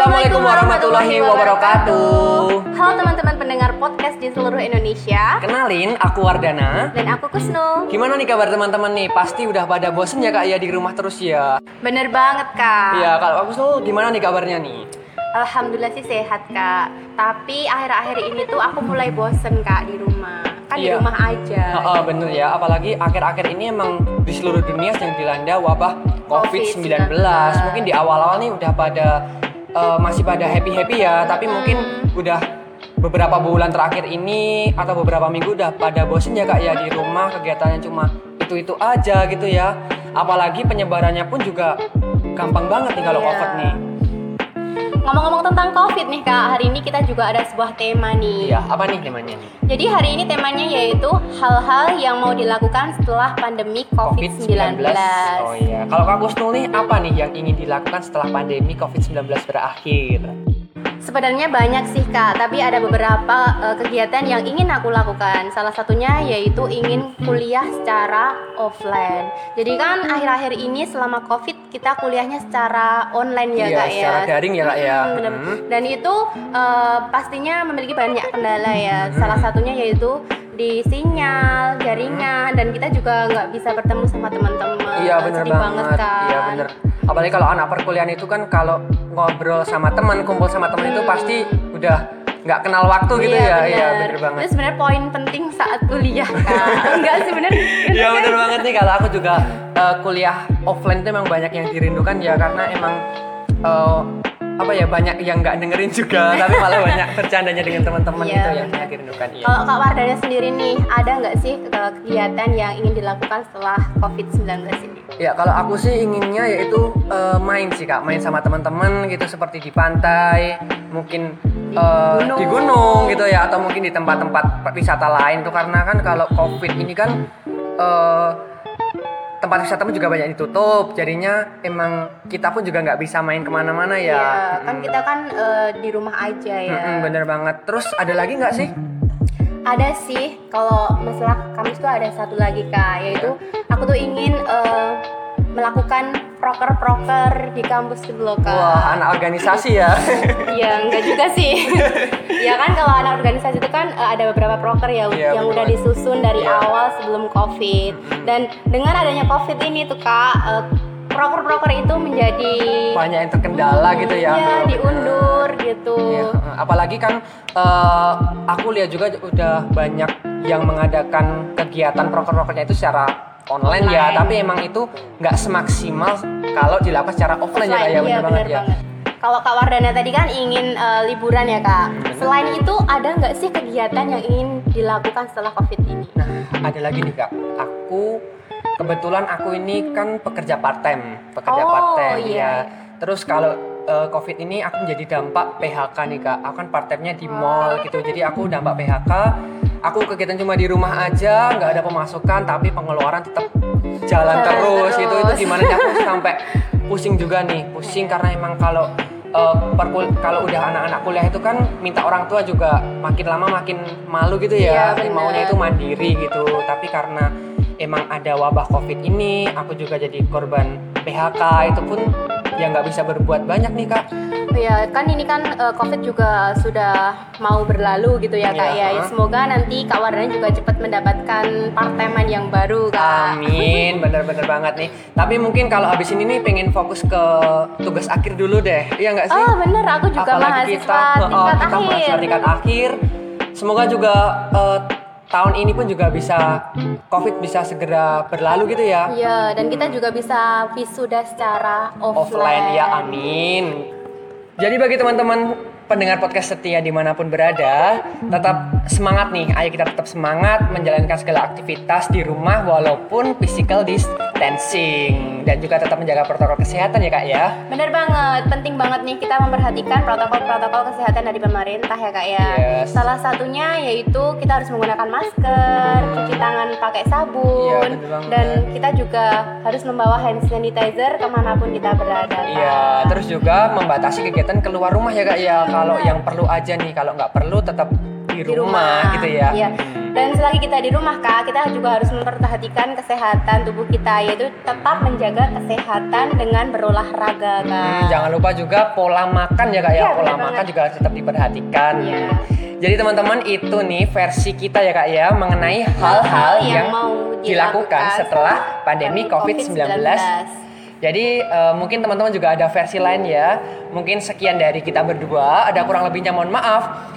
Assalamualaikum warahmatullahi wabarakatuh. Halo teman-teman pendengar podcast di seluruh Indonesia Kenalin, aku Wardana. Dan aku Kusno Gimana nih kabar teman-teman nih? Pasti udah pada bosen ya kak ya di rumah terus ya. Bener banget kak Iya, kalau aku tuh gimana nih kabarnya nih? Alhamdulillah sih sehat kak Tapi akhir-akhir ini tuh aku mulai bosen kak di rumah Kan di Iya. rumah aja Heeh, bener ya. Apalagi akhir-akhir ini emang di seluruh dunia sedang dilanda wabah COVID-19. COVID-19. Mungkin di awal-awal nih udah pada eh, masih pada happy-happy ya, tapi mungkin udah beberapa bulan terakhir ini atau beberapa minggu udah pada bosen ya kak ya di rumah kegiatannya cuma itu-itu aja gitu ya. Apalagi penyebarannya pun juga gampang banget nih kalau Iya. COVID nih. Ngomong-ngomong tentang COVID nih kak Hari ini kita juga ada sebuah tema nih Iya, apa nih temanya nih? Jadi hari ini temanya yaitu hal-hal yang mau dilakukan setelah pandemi COVID-19 Oh iya, kalau Kak Kusnul nih apa nih yang ingin dilakukan setelah pandemi COVID-19 berakhir? Sebenarnya banyak sih kak, tapi ada beberapa eh, kegiatan yang ingin aku lakukan. Salah satunya yaitu ingin kuliah secara offline. Jadi kan akhir-akhir ini selama covid kita kuliahnya secara online ya Iya, kak ya. secara daring ya, Kak, ya. Hmm, bener. Hmm. Dan itu eh, pastinya memiliki banyak kendala ya. Salah satunya yaitu di sinyal, jaringan, dan kita juga nggak bisa bertemu sama teman-teman. Iya bener Sedih banget. kan. Iya bener. Apalagi kalau anak perkuliahan itu kan kalau ngobrol sama teman, kumpul sama teman itu pasti udah nggak kenal waktu gitu ya. Iya bener banget. Itu sebenarnya poin penting saat kuliah kak. Enggak sih bener. Iya bener banget nih kalau aku juga eh, kuliah offline itu emang banyak yang dirindukan ya karena emang eh, apa ya banyak yang nggak dengerin juga tapi malah banyak bercandanya dengan teman-teman Iya, itu yang bener. banyak dirindukan. Iya. Kalau Kak Wardana sendiri nih, ada nggak sih ke- kegiatan yang ingin dilakukan setelah COVID-19 ini? Ya kalau aku sih inginnya yaitu eh, main sih kak, main sama teman-teman gitu seperti di pantai, mungkin eh, gunung. di gunung gitu ya, atau mungkin di tempat-tempat wisata lain tuh karena kan kalau covid ini kan eh, tempat wisata pun juga banyak ditutup, jadinya emang kita pun juga nggak bisa main ke mana-mana ya. Iya, kan kita kan eh, di rumah aja ya. Mm-mm, bener banget. Terus ada lagi nggak sih? Ada sih, kalau masalah Kamis tuh ada satu lagi kak, yaitu aku tuh ingin eh, melakukan proker-proker di kampus loh kak. Wah anak organisasi ya. Iya, enggak juga sih. ya kan kalau anak organisasi itu kan eh, ada beberapa proker ya Iya, yang betul. udah disusun dari Iya. awal sebelum Covid. Dan dengan adanya Covid ini tuh Kak, eh, proker-proker itu menjadi banyak yang terkendala gitu ya. Iya, diundur gitu. Iya, apalagi kan eh, aku lihat juga udah banyak yang mengadakan kegiatan proker-prokernya itu secara online, ya, Online. tapi emang itu nggak semaksimal kalau dilakukan secara offline, ya, Offline, iya, bener banget bener ya. banget. Kalau Kak Wardana tadi kan ingin eh, liburan ya Kak. Selain itu ada nggak sih kegiatan yang ingin dilakukan setelah Covid ini? Nah, ada lagi nih kak, aku kebetulan aku ini kan pekerja part time, pekerja Oh, part time iya, ya. iya. Terus kalau eh, covid ini aku menjadi dampak PHK nih kak, aku kan part time-nya di mall gitu, jadi aku dampak PHK. Aku kegiatan cuma di rumah aja, nggak ada pemasukan, tapi pengeluaran tetap jalan Jalan terus, gitu. Itu terus. gimana nih aku sampai pusing juga nih, pusing karena emang kalau eh, perkul- kalau udah anak-anak kuliah itu kan minta orang tua juga makin lama makin malu gitu ya, Iya, bener. maunya itu mandiri gitu tapi karena emang ada wabah covid ini aku juga jadi korban PHK itu pun ya nggak bisa berbuat banyak nih kak Ya kan ini kan eh, COVID juga sudah mau berlalu gitu ya kak ya. ha. Semoga nanti kak Wardana juga cepat mendapatkan part-timean yang baru kak. amin bener-bener banget nih tapi mungkin kalau habis ini nih pengen fokus ke tugas akhir dulu deh iya nggak sih Oh bener, aku juga Apalagi mahasiswa oh, tingkat kita akhir. mahasiswa tingkat akhir semoga juga eh, tahun ini pun juga bisa covid bisa segera berlalu gitu ya. Iya, dan kita juga bisa wisuda secara offline. offline. ya amin. Jadi bagi teman-teman pendengar podcast setia di mana pun berada tetap semangat nih. Ayo kita tetap semangat menjalankan segala aktivitas di rumah walaupun physical distancing dan juga tetap menjaga protokol kesehatan ya kak ya Bener banget, penting banget nih kita memperhatikan protokol-protokol kesehatan dari pemerintah ya kak ya. Yes. Salah satunya yaitu kita harus menggunakan masker, cuci tangan pakai sabun, banget. dan kita juga harus membawa hand sanitizer ke mana pun kita berada. Iya, terus juga membatasi kegiatan keluar rumah ya kak ya. Kalau yang perlu aja nih, kalau nggak perlu tetap di Di rumah, gitu ya. Iya. Dan selagi kita di rumah kak, kita juga harus memperhatikan kesehatan tubuh kita, yaitu tetap menjaga kesehatan dengan berolahraga kak. Hmm, jangan lupa juga pola makan ya kak ya, Iya, pola makan banget. juga harus tetap diperhatikan. Iya. Jadi teman-teman itu nih versi kita ya kak ya mengenai hal-hal yang yang, mau dilakukan dilakukan setelah pandemi COVID-19. Jadi eh, mungkin teman-teman juga ada versi lain ya. Mungkin sekian dari kita berdua. Ada kurang lebihnya mohon maaf.